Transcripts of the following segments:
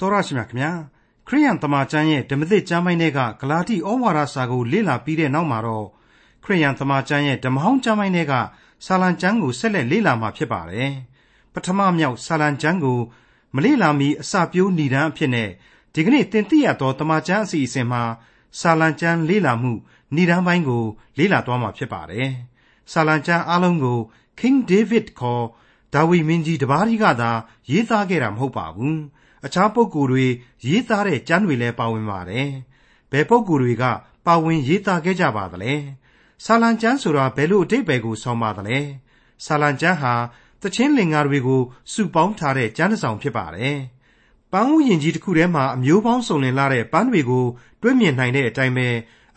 တော်ရရှိမြခင်ဗျာခရိယန်တမန်ကျမ်းရဲ့ဓမ္မသစ်ကျမ်းပိုင်းတွေကဂလာတိဩဝါဒစာကိုလေ့လာပြီးတဲ့နောက်မှာတော့ခရိယန်တမန်ကျမ်းရဲ့ဓမ္မဟောင်းကျမ်းပိုင်းတွေကဆာလံကျမ်းကိုဆက်လက်လေ့လာမှာဖြစ်ပါတယ်ပထမမြောက်ဆာလံကျမ်းကိုမလေ့လာမီအစပြိုးဏ္ဍန်အဖြစ်နဲ့ဒီကနေ့တင်ပြရသောတမန်ကျမ်းအစီအစဉ်မှာဆာလံကျမ်းလေ့လာမှုဏ္ဍန်ပိုင်းကိုလေ့လာသွားမှာဖြစ်ပါတယ်ဆာလံကျမ်းအလုံးကို King David ခေါ်ဒါဝိမင်းကြီးတပါးကြီးကသာရေးသားခဲ့တာမဟုတ်ပါဘူး အခြားပုဂ္ဂိုလ်တွေရေးသားတဲ့ကျမ်းတွေလည်းပါဝင်ပါတယ်ဘယ်ပုဂ္ဂိုလ်တွေက ပါဝင်ရေးသားခဲ့ကြပါသလဲဆာလံကျမ်းဆိုတာဘယ်လိုအတိတ်ပဲကိုဆောင်းပါသလဲဆာလံကျမ်းဟာတခြင်းလင်္ကာတွေကိုစုပေါင်းထားတဲ့ကျမ်းတစ်စောင်ဖြစ်ပါတယ်ပန်းဥယျင်ကြီးတစ်ခုထဲမှာအမျိုးပေါင်းစုံလင်လာတဲ့ပန်းတွေကိုတွဲမြင်နိုင်တဲ့အတိုင်းပဲ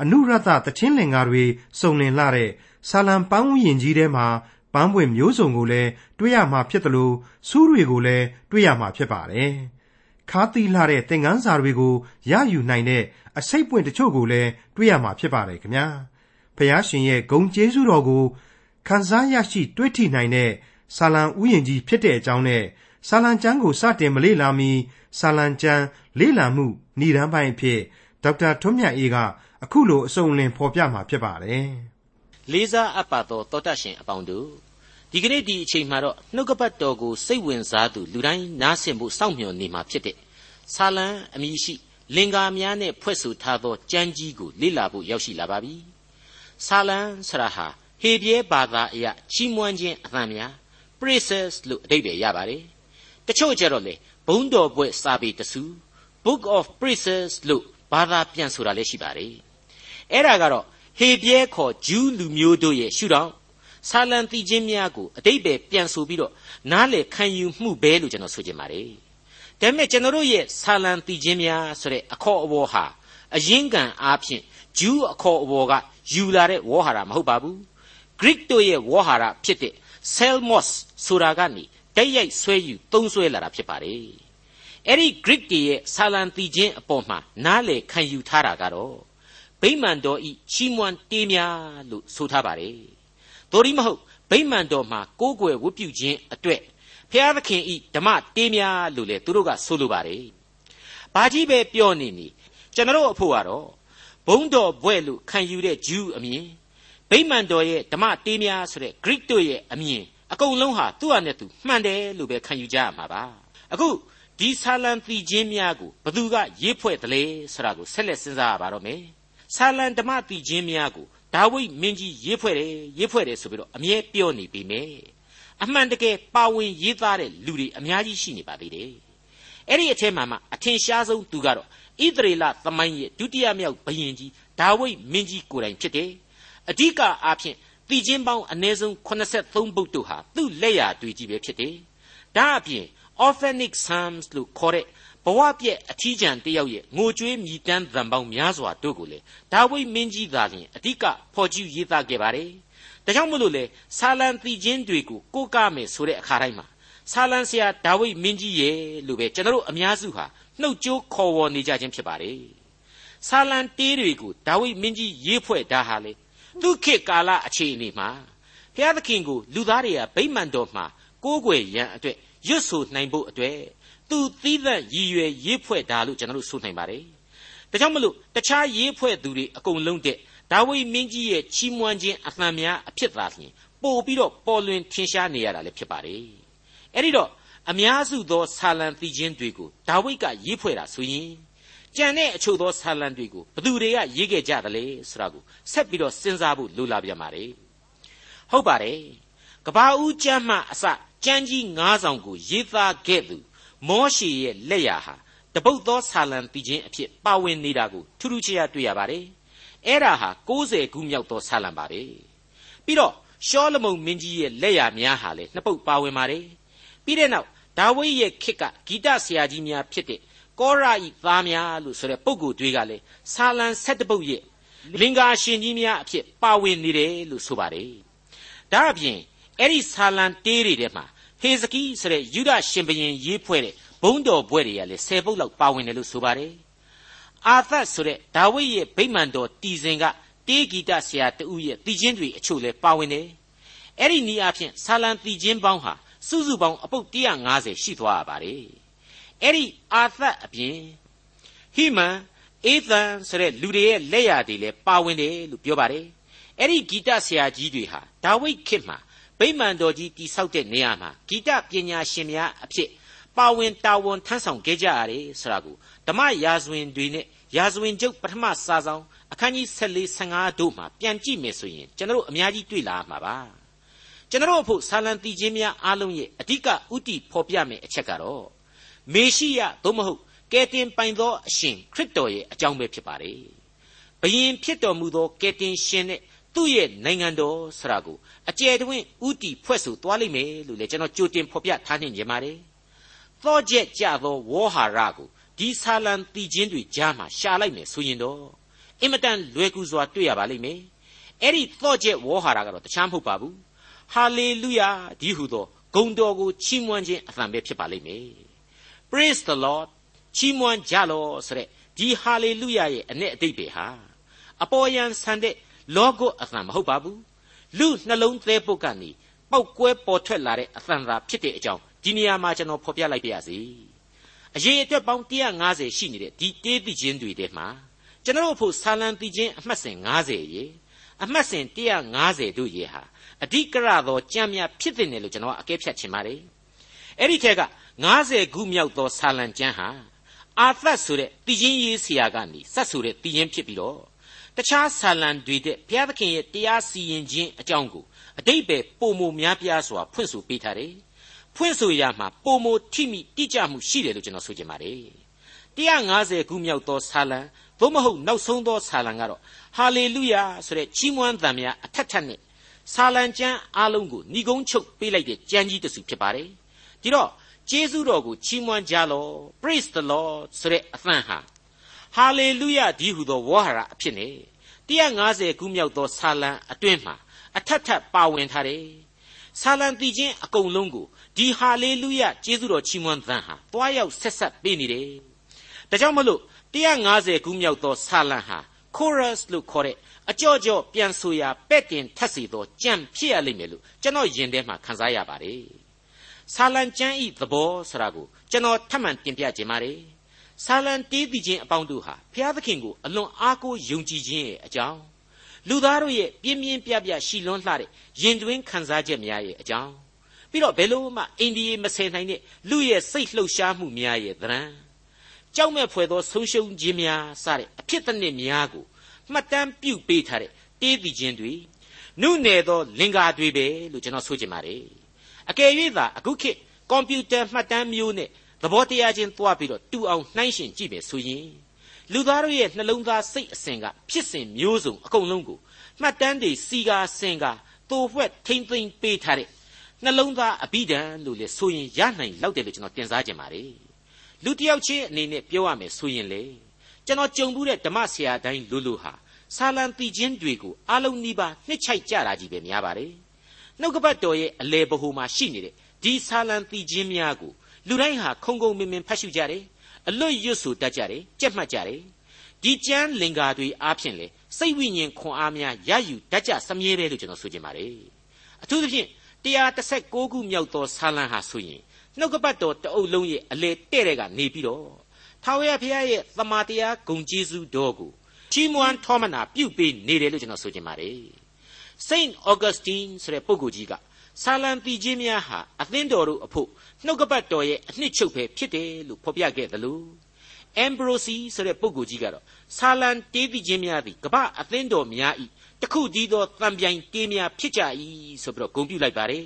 အနုရတတခြင်းလင်္ကာတွေစုံလင်လာတဲ့ဆာလံပန်းဥယျင်ကြီးထဲမှာပန်းပွင့်မျိုးစုံကိုလည်းတွေ့ရမှာဖြစ်တယ်လို့စူးတွေကိုလည်းတွေ့ရမှာဖြစ်ပါတယ်။ ခါသီလာတဲ့သင်္ကန်းစာတွေကိုရယူနိုင်တဲ့အစိတ်ပွင့်တချို့ကိုလည်းတွေ့ရမှာဖြစ်ပါတယ်ခင်ဗျာ။ဖျားရှင်ရဲ့ဂုံကျေးဇူးတော်ကိုခံစားရရှိတွေ့ထိနိုင်တဲ့ဆာလံဥယျင်ကြီးဖြစ်တဲ့အကြောင်းနဲ့ဆာလံကျမ်းကိုစတင်မလေ့လာမီဆာလံကျမ်းလေ့လာမှုဏ္ဍန်ပိုင်းအဖြစ်ဒေါက်တာထွန်းမြတ်အေးကအခုလိုအစုံလင်ဖော်ပြမှာဖြစ်ပါတယ်။လေးစားအပ်ပါသောတောတရှင်အပေါင်းတို့ဒီကနေ့ဒီအချိန်မှာတော့နှုတ်ကပတ်တော်ကိုစိတ်ဝင်စားသူလူတိုင်းနားဆင်ဖို့စောင့်မျှော်နေမှာဖြစ်တဲ့ ဆာလံအမည်ရှိ လင်္ကာများနဲ့ဖွဲ့ဆိုထားသောကျမ်းကြီးကိုလေ့လာဖို့ရောက်ရှိလာပါပြီ။ဆာလံဆရာဟာဟေပြဲဘာသာအရချီးမွမ်းခြင်းအသံများ praises လို့အဓိပ္ပာယ်ရပါတယ်။တချို့ကျတော့လေဘုံတော်ဘွဲ့စာပေတဆူ book of praises လို့ဘာသာပြန်ဆိုတာလည်းရှိပါတယ်။အဲ့ဒါကတော့ဟေပြဲခေါ်ဂျူးလူမျိုးတို့ရဲ့ရှုထောင့်ဆာလံတိချင်းများကိုအတိတ်ပဲပြန်ဆိုပြီးတော့နားလေခံယူမှုပဲလို့ကျွန်တော်ဆိုချင်ပါတယ်။ ဒါပေမဲ့ကျွန်တော်တို့ရဲ့ဆာလံတိချင်းများဆိုတဲ့အခေါ်အဝေါ်ဟာအရင်းခံအားဖြင့်ဂျူးအခေါ်အဝေါ်ကယူလာတဲ့ဝေါ်ဟာရမဟုတ်ပါဘူး။ Greek တို့ရဲ့ဝေါ်ဟာရဖြစ်တဲ့ Selmos ဆိုတာကနေတိုက်ရိုက်ဆွဲယူသုံးဆွဲလာတာဖြစ်ပါတယ်။အဲ့ဒီ Greek တွေရဲ့ဆာလံတိချင်းအပေါ်မှာနားလေခံယူထားတာကတော့ဗိမာန်တော်ဤချီးမွမ်းတေးများလို့ဆိုထားပါတယ်သို့ဒီမဟုတ်ဗိမာန်တော်မှာကိုးကွယ်ဝတ်ပြုခြင်းအတွက် ဖျားသခင်ဤဓမ္မတေးများလို့လေသူတို့ကဆိုလိုပါတယ်။ဘာကြီးပဲပြောနေနေကျွန်တော်အဖို့ကတော့ဘုံတော်ဘွဲ့လို့ခံယူတဲ့ဂျူးအမြင်ဗိမာန်တော်ရဲ့ဓမ္မတေးများဆိုတဲ့ Greek တို့ရဲ့အမြင်အကုန်လုံးဟာသူ့ဟာနဲ့သူမှန်တယ်လို့ပဲခံယူကြရမှာပါ။အခုဒီဆာလံသီချင်းများကိုဘသူကရေးဖွဲ့တယ်လဲဆိုတာကိုဆက်လက်စဉ်းစားရပါတော့မယ်။ဆာလံဓမ္မသီချင်းများကိုဒါဝိဒ်မင်းကြီးရေးဖွဲ့တယ်ရေးဖွဲ့တယ်ဆိုပြီးတော့အမြဲပြောနေပြီမယ် အမှန်တကယ်ပါဝင်ရေးသားတဲ့လူတွေအများကြီးရှိနေပါသေးတယ်အဲ့ဒီအထက်မှာမှအထင်ရှားဆုံးသူကတော့ဣသရေလသမိုင်းရဲ့ဒုတိယမြောက်ဘုရင်ကြီးဒါဝိဒ်မင်းကြီးကိုယ်တိုင်ဖြစ်တယ်အဓိကအားဖြင့်တည်ခြင်းပေါင်းအ ਨੇ ဆုံး83ဘုတ်တို့ဟာသူ့လက်ရာတွေကြီးပဲဖြစ်တယ်ဒါအပြင် Orphanic Psalms လို့ခေါ်တဲ့ဘဝပြည့်အထီးကျန်တယောက်ရဲ့ငိုကြွေးမြည်တမ်းသံပေါင်းများစွာတို့ကိုလေဒါဝိဒ်မင်းကြီးသာလျှင်အဓိကဖော်ကျူးရေးသားခဲ့ပါတယ်။ ဒါကြောင့်မို့လို့လေဆာလံတီချင်းတွေကိုကိုးကားမယ်ဆိုတဲ့အခါတိုင်းမှာဆာလံဆရာဒါဝိဒ်မင်းကြီးရဲ့လို့ပဲကျွန်တော်တို့အများစုဟာနှုတ်ကြိုးခေါ်ဝေါ်နေကြခြင်းဖြစ်ပါတယ်။ဆာလံတေးတွေကိုဒါဝိဒ်မင်းကြီးရေးဖွဲ့တာဟာလေသူခေတ်ကာလအခြေအနေမှာဘုရားသခင်ကိုလူသားတွေကဗိမ္မာန်တော်မှာကိုးကွယ်ရန်အတွက်ရွတ်ဆိုနိုင်ဖို့အတွက်သူသီးသန့်ရည်ရွယ်ရေးဖွဲ့တာလို့ကျွန်တော်တို့ဆိုနိုင်ပါတယ်။ဒါကြောင့်မလို့တခြားရေးဖွဲ့သူတွေအကုန်လုံးတဲ့ ဒါဝိမင်းကြီးရဲ့ချီးမွမ်းခြင်းအသံများအဖြစ်သာလျှင်ပို့ပြီးတော့ပေါ်လွင်ထင်ရှားနေရတာလည်းဖြစ်ပါတယ်။အဲ့ဒီတော့အများစုသောဆာလံသီချင်းတွေကိုဒါဝိဒ်ကရေးဖွဲ့တာဆိုရင်ကြံတဲ့အချို့သောဆာလံတွေကိုဘသူတွေကရေးခဲ့ကြသလဲဆိုတာကိုဆက်ပြီးတော့စဉ်းစားဖို့လိုလာပြန်ပါတယ်။ဟုတ်ပါတယ်။ကဘာဦးကျမ်းမှအစကျမ်းကြီး၅ဆောင်ကိုရေးသားခဲ့သူမောရှေရဲ့လက်ရာဟာတပုတ်သောဆာလံတီချင်းအဖြစ်ပါဝင်နေတာကိုထူးထူးခြားခြားတွေ့ရပါတယ်။ အဲ့ဒါဟာ60ခုမြောက်သောဆာလံပါပဲ။ပြီးတော့ရှောလမုန်မင်းကြီးရဲ့လက်ရာများဟာလည်းနှစ်ပုတ်ပါဝင်ပါတယ်။ပြီးတဲ့နောက်ဒါဝိဒ်ရဲ့ခေတ်ကဂီတဆရာကြီးများဖြစ်တဲ့ကောရဤသားများလို့ဆိုတဲ့ပုဂ္ဂိုလ်တွေကလည်းဆာလံ7ပုတ်ရဲ့လင်္ကာရှင်ကြီးများအဖြစ်ပါဝင်နေတယ်လို့ဆိုပါတယ်။ဒါအပြင်အဲ့ဒီဆာလံတေးတွေထဲမှာဟေဇကိဆိုတဲ့ယူဒရှင်ဘရင်ရေးဖွဲ့တဲ့ဘုံတော်ဘွဲ့တွေကလည်း10ပုတ်လောက်ပါဝင်တယ်လို့ဆိုပါတယ်။ အာသတ်ဆိုတဲ့ဒါဝိဒ်ရဲ့ဗိမာန်တော်တည်စဉ်ကတေးဂီတဆရာတူရဲ့တည်ခြင်းတွေအချို့လည်းပါဝင်တယ်။အဲ့ဒီနည်းအားဖြင့်ဆာလံတည်ခြင်းပေါင်းဟာစုစုပေါင်းအပုတ်150ရှိသွားရပါတယ်။အဲ့ဒီအာသတ်အပြင်ဟိမန်အေသန်ဆိုတဲ့လူတွေရဲ့လက်ရာတွေလည်းပါဝင်တယ်လို့ပြောပါတယ်အဲ့ဒီဂီတဆရာကြီးတွေဟာဒါဝိဒ်ခေတ်မှာဗိမာန်တော်ကြီးတိဆောက်တဲ့နေရာမှာဂီတပညာရှင်များအဖြစ် ပါဝင်တာဝန်ထမ်းဆောင်ခဲ့ကြရတယ်ဆိုတာကိုဓမ္မရာဇဝင်တွေနဲ့ရာဇဝင်ကျုပ်ပထမစာဆောင်အခန်းကြီး14 15တို့မှာပြန်ကြည့်မယ်ဆိုရင်ကျွန်တော်တို့အများကြီးတွေ့လာမှာပါကျွန်တော်တို့အဖို့ဆာလံတီချင်းများအားလုံးရဲ့အဓိကဥတီဖော်ပြမယ်အချက်ကတော့မေရှိယသို့မဟုတ်ကယ်တင်ပိုင်သောအရှင်ခရစ်တော်ရဲ့အကြောင်းပဲဖြစ်ပါတယ်ဘယင်ဖြစ်တော်မူသောကယ်တင်ရှင်နဲ့သူ့ရဲ့နိုင်ငံတော်ဆရာကိုအကျယ်တွင်ဥတီဖွဲ့ဆိုသွားလိမ့်မယ်လို့လည်းကျွန်တော်ကြိုတင်ဖော်ပြထားနေကြပါတယ် သောကျက်ကြသောဝေါ်ဟာရကိုဒီဆာလံတီချင်းတွေကြားမှာရှာလိုက်မယ်ဆိုရင်တော့အင်မတန်လွယ်ကူစွာတွေ့ရပါလိမ့်မယ်အဲ့ဒီသောကျက်ဝေါ်ဟာရကတော့တခြားမဟုတ်ပါဘူးဟာလေလုယာဒီဟုသောဂုံတော်ကိုချီးမွမ်းခြင်းအသံပဲဖြစ်ပါလိမ့်မယ် Praise the Lord ချီးမွမ်းကြလောဆိုတဲ့ဒီဟာလေလုယာရဲ့အ내အတိတ်ပဲဟာအပေါ်ယံဆန်တဲ့လောကုအသံမဟုတ်ပါဘူးလူနှလုံးသေးပုတ်ကနေပောက်ကွဲပေါ်ထွက်လာတဲ့အသံသာဖြစ်တဲ့အကြောင်း ဒီနေရာမှာကျွန်တော်ဖော်ပြလိုက်ပါရစေအရေးအတွက်ပေါင်း150ရှိနေတဲ့ဒီတေးသီချင်းတွေထဲမှာကျွန်တော်ဖို့ဆာလံသီချင်းအမှတ်စဉ်90ရေအမှတ်စဉ်150တို့ရေဟာအဓိကရသောကြံ့မြဖြစ်တဲ့လို့ကျွန်တော်အကဲဖြတ်ချင်ပါတယ်အဲ့ဒီထက်က90ခုမြောက်သောဆာလံကျမ်းဟာအာသတ်ဆိုတဲ့တည်ခြင်းရေးဆရာကနေစတ်ဆိုတဲ့တည်ခြင်းဖြစ်ပြီးတော့တခြားဆာလံတွေတဲ့ဘုရားသခင်ရဲ့တရားစီရင်ခြင်းအကြောင်းကိုအတိတ်ပဲပုံမများပြားစွာဖွင့်ဆိုပေးထားတယ်။ ဖွင့်ဆိုရမှာပုံမထိမိတိကျမှုရှိတယ်လို့ကျွန်တော်ဆိုချင်ပါတယ်။150ခုမြောက်သောဆာလံသို့မဟုတ်နောက်ဆုံးသောဆာလံကတော့ဟာလေလုယာဆိုတဲ့ချီးမွမ်းသံများအထက်ထက်နဲ့ဆာလံကျမ်းအားလုံးကိုဏီကုန်းချုပ်ပေးလိုက်တဲ့ကျမ်းကြီးတစ်စုဖြစ်ပါတယ်။ဒီတော့ကျေးဇူးတော်ကိုချီးမွမ်းကြလော praise the lord ဆိုတဲ့အသံဟာ hallelujah ဒီဟုသောဝါဟာရအဖြစ်နဲ့150ခုမြောက်သောဆာလံအတွင်းမှာအထက်ထပ်ပါဝင်ထားတယ် ဆာလံတီချင်းအကုန်လုံးကိုဒီ hallelujah ကျေးဇူးတော်ချီးမွမ်းသံဟာတွားရောက်ဆက်ဆက်ပေးနေတယ်ဒါကြောင့်မလို့150ခုမြောက်သောဆာလံဟာ chorus လို့ခေါ်တဲ့အကြော့ကြော့ပြန်ဆိုရာပဲ့တင်ထပ်စီသောကြံဖြစ်ရလိမ့်မယ်လို့ကျွန်တော်ယင်ထဲမှာခန်းစားရပါတယ်ဆာလံကျမ်းဤသဘောဆိုတာကိုကျွန်တော်ထပ်မံတင်ပြခြင်းပါတယ်ဆာလံတေးသိခြင်းအပေါင်းတို့ဟာဘုရားသခင်ကိုအလွန်အားကိုးယုံကြည်ခြင်းရဲ့အကြောင်း လူသားတို့ရဲ့ပြင်းပြင်းပြပြရှီလွန်းလှတဲ့ရင်တွင်းခံစားချက်များရဲ့အကြောင်းပြီးတော့ဘယ်လို့မှအိန္ဒိယမဆယ်နိုင်တဲ့လူရဲ့စိတ်လှုပ်ရှားမှုများရဲ့သဏ္ဍာန်ကြောက်မဲ့ဖွယ်သောဆုံးရှုံးခြင်းများစတဲ့အဖြစ်တစ်နှစ်များကိုမှတ်တမ်းပြုပေးထားတဲ့တေးသိခြင်းတွေနုနယ်သောလင်္ကာတွေပဲလို့ကျွန်တော်ဆိုချင်ပါတယ်အကယ်၍သာအခုခေတ်ကွန်ပျူတာမှတ်တမ်းမျိုးနဲ့သဘောတရားချင်းသွားပြီးတော့တူအောင်နှိုင်းယှဉ်ကြည့်မယ်ဆိုရင် လူသားတို့ရဲ့နှလုံးသားစိတ်အစဉ်ကဖြစ်စဉ်မျိုးစုံအကုန်လုံးကိုမှတ်တမ်းတွေစီကာစင်ကာတိုးဖွက်ထိမ့်သိမ့်ပေးထားတဲ့နှလုံးသားအဘိဓမ္လို့လေဆိုရင်ရနိုင်လောက်တယ်လို့ကျွန်တော်တင်စားခြင်းပါတယ်လူတယောက်ချင်းအနေနဲ့ပြောရမယ်ဆိုရင်လေကျွန်တော်ကြုံဘူးတဲ့ဓမ္မဆရာတိုင်းလူလူဟာဆာလံတီချင်းတွေကိုအလုံးနီးပါးနှစ်ချိုက်ကြတာကြီးပဲများပါတယ်နှုတ်ကပတ်တော်ရဲ့အလေဘဟုမှာရှိနေတဲ့ဒီဆာလံတီချင်းများကိုလူတိုင်းဟာခုံခုံမင်မင်ဖတ်ရှုကြတယ် အလွတ်ရွတ်ဆိုတတ်ကြတယ်ကြက်မှတ်ကြတယ်ဒီကျမ်းလင်္ကာတွေအားဖြင့်လေစိတ်ဝိညာဉ်ခွန်အားများရယူတတ်ကြစမြဲပဲလို့ကျွန်တော်ဆိုချင်ပါတယ်အထူးသဖြင့်136ခုမြောက်သောဆာလံဟာဆိုရင်နှုတ်ကပတ်တော်တအုပ်လုံးရဲ့အလေတဲ့တဲ့ကနေပြီးတော့ထာဝရဘုရားရဲ့သမာတရားဂုံကျေးဇူးတော်ကိုချီးမွမ်းထောမနာပြုပေးနေတယ်လို့ကျွန်တော်ဆိုချင်ပါတယ် Saint Augustine ဆိုတဲ့ပုဂ္ဂိုလ်ကြီးက ဆာလံတီချင်းများဟာအသင်းတော်တို့အဖို့နှုတ်ကပတ်တော်ရဲ့အနှစ်ချုပ်ပဲဖြစ်တယ်လို့ဖော်ပြခဲ့သလို Ambrose ဆိုတဲ့ပုဂ္ဂိုလ်ကြီးကတော့ဆာလံတေးတိချင်းများသည်ကပ္ပအသင်းတော်များဤတခုတည်းသောတံပြိုင်တေးများဖြစ်ကြ၏ဆိုပြီးတော့ဂုဏ်ပြုလိုက်ပါတယ်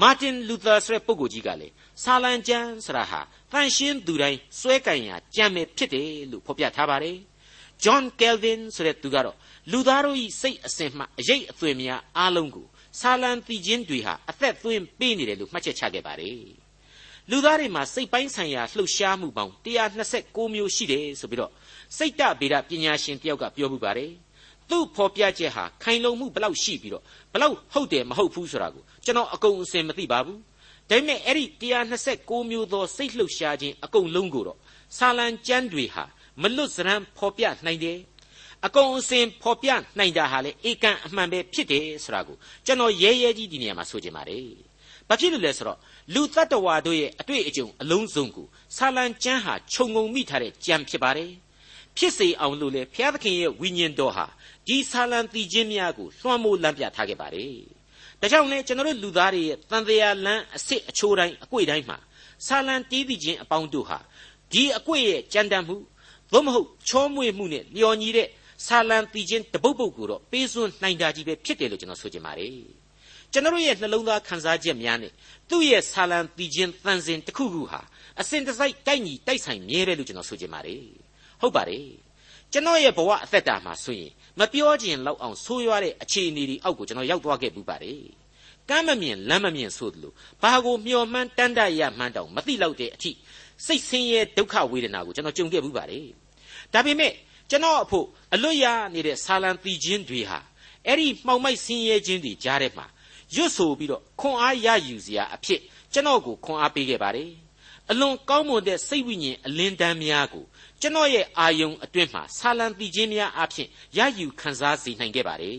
မာတင်လူသာဆိုတဲ့ပုဂ္ဂိုလ်ကြီးကလည်းဆာလံကျမ်းဆရာဟာတန်ရှင်းသူတိုင်းစွဲကင်ရာကြံမယ်ဖြစ်တယ်လို့ဖော်ပြထားပါတယ်။ John Calvin ဆိုတဲ့သူကတော့လူသားတို့၏စိတ်အစဉ်မှအရေးအသွင်များအားလုံးကို ဆာလံတီချင်းတွေဟာအသက်သွင်းပေးနေတယ်လို့မှတ်ချက်ချခဲ့ပါတယ်လူသားတွေမှာစိတ်ပိုင်းဆိုင်ရာလှုပ်ရှားမှုပေါင်း126မျိုးရှိတယ်ဆိုပြီးတော့စိတ်တဗေဒပညာရှင်တယောက်ကပြောမှုပါတယ်သူ့ဖော်ပြချက်ဟာခိုင်လုံမှုဘလောက်ရှိပြီးတော့ဘလောက်ဟုတ်တယ်မဟုတ်ဘူးဆိုတာကိုကျွန်တော်အကုန်အစင်မသိပါဘူးဒါပေမဲ့အဲ့ဒီ126မျိုးသောစိတ်လှုပ်ရှားခြင်းအကုန်လုံးကိုတော့ဆာလံကျမ်းတွေဟာမလွတ်စရန်ဖော်ပြနိုင်တယ် အကုန်အစင်ဖော်ပြနိုင်တာဟာလေဧကန်အမှန်ပဲဖြစ်တယ်ဆိုတာကိုကျွန်တော်ရဲရဲကြီးဒီနေရာမှာဆိုချင်ပါတယ်ဘာဖြစ်လို့လဲဆိုတော့လူတ attva တို့ရဲ့အတွေ့အကြုံအလုံးစုံကိုဆာလံကျမ်းဟာခြုံငုံမိထားတဲ့ကြံဖြစ်ပါတယ်ဖြစ်စေအောင်လို့လေဘုရားသခင်ရဲ့ဝိညာဉ်တော်ဟာဒီဆာလံတည်ခြင်းများကိုလွှမ်းမိုးလမ်းပြထားခဲ့ပါတယ်ဒါကြောင့်လေကျွန်တော်တို့လူသားတွေရဲ့တန်တရားလမ်းအစ်စ်အချိုးတိုင်းအကွေ့တိုင်းမှာဆာလံတီးပြီးခြင်းအပေါင်းတို့ဟာဒီအကွေ့ရဲ့ကြံတမ်းမှုသို့မဟုတ်ချောမွေ့မှုနဲ့လျော်ညီတဲ့ ဆာလံတီးခြင်းတပုတ်ပုတ်ကိုတော့ပေးစွန်းနိုင်တာကြီးပဲဖြစ်တယ်လို့ကျွန်တော်ဆိုချင်ပါတယ်ကျွန်တော်ရဲ့နှလုံးသားခံစားချက်များနဲ့သူ့ရဲ့ဆာလံတီးခြင်းတန်စင်တစ်ခုခုဟာအစဉ်တစိုက်တိုက်ညီတိုက်ဆိုင်မြဲတယ်လို့ကျွန်တော်ဆိုချင်ပါတယ်ဟုတ်ပါတယ်ကျွန်တော်ရဲ့ဘဝအသက်တာမှာဆိုရင်မပြောချင်လောက်အောင်ဆိုးရွားတဲ့အခြေအနေတွေအောက်ကိုကျွန်တော်ရောက်သွားခဲ့ပူပါတယ်ကမ်းမမြင်လမ်းမမြင်ဆိုသလိုဘာကိုမျှော်မှန်းတန်းတရမှန်းတောင်မသိလောက်တဲ့အထိစိတ်ဆင်းရဲဒုက္ခဝေဒနာကိုကျွန်တော်ကြုံခဲ့ပူပါတယ်ဒါပေမဲ့ ကျွန်တော်အဖို့အလွတ်ရနေတဲ့ဆာလံတီခြင်းတွေဟာအဲ့ဒီမှောင်မိုက်ဆင်းရဲခြင်းတွေကြားထဲမှာရွတ်ဆိုပြီးတော့ခွန်အားရယူစရာအဖြစ်ကျွန်တော်ကိုခွန်အားပေးခဲ့ပါတယ်အလွန်ကောင်းမွန်တဲ့စိတ်ဝိညာဉ်အလင်းတန်းများကိုကျွန်တော်ရဲ့အာယုံအတွင်းမှာဆာလံတီခြင်းများအဖြစ်ရယူခံစားစေနိုင်ခဲ့ပါတယ်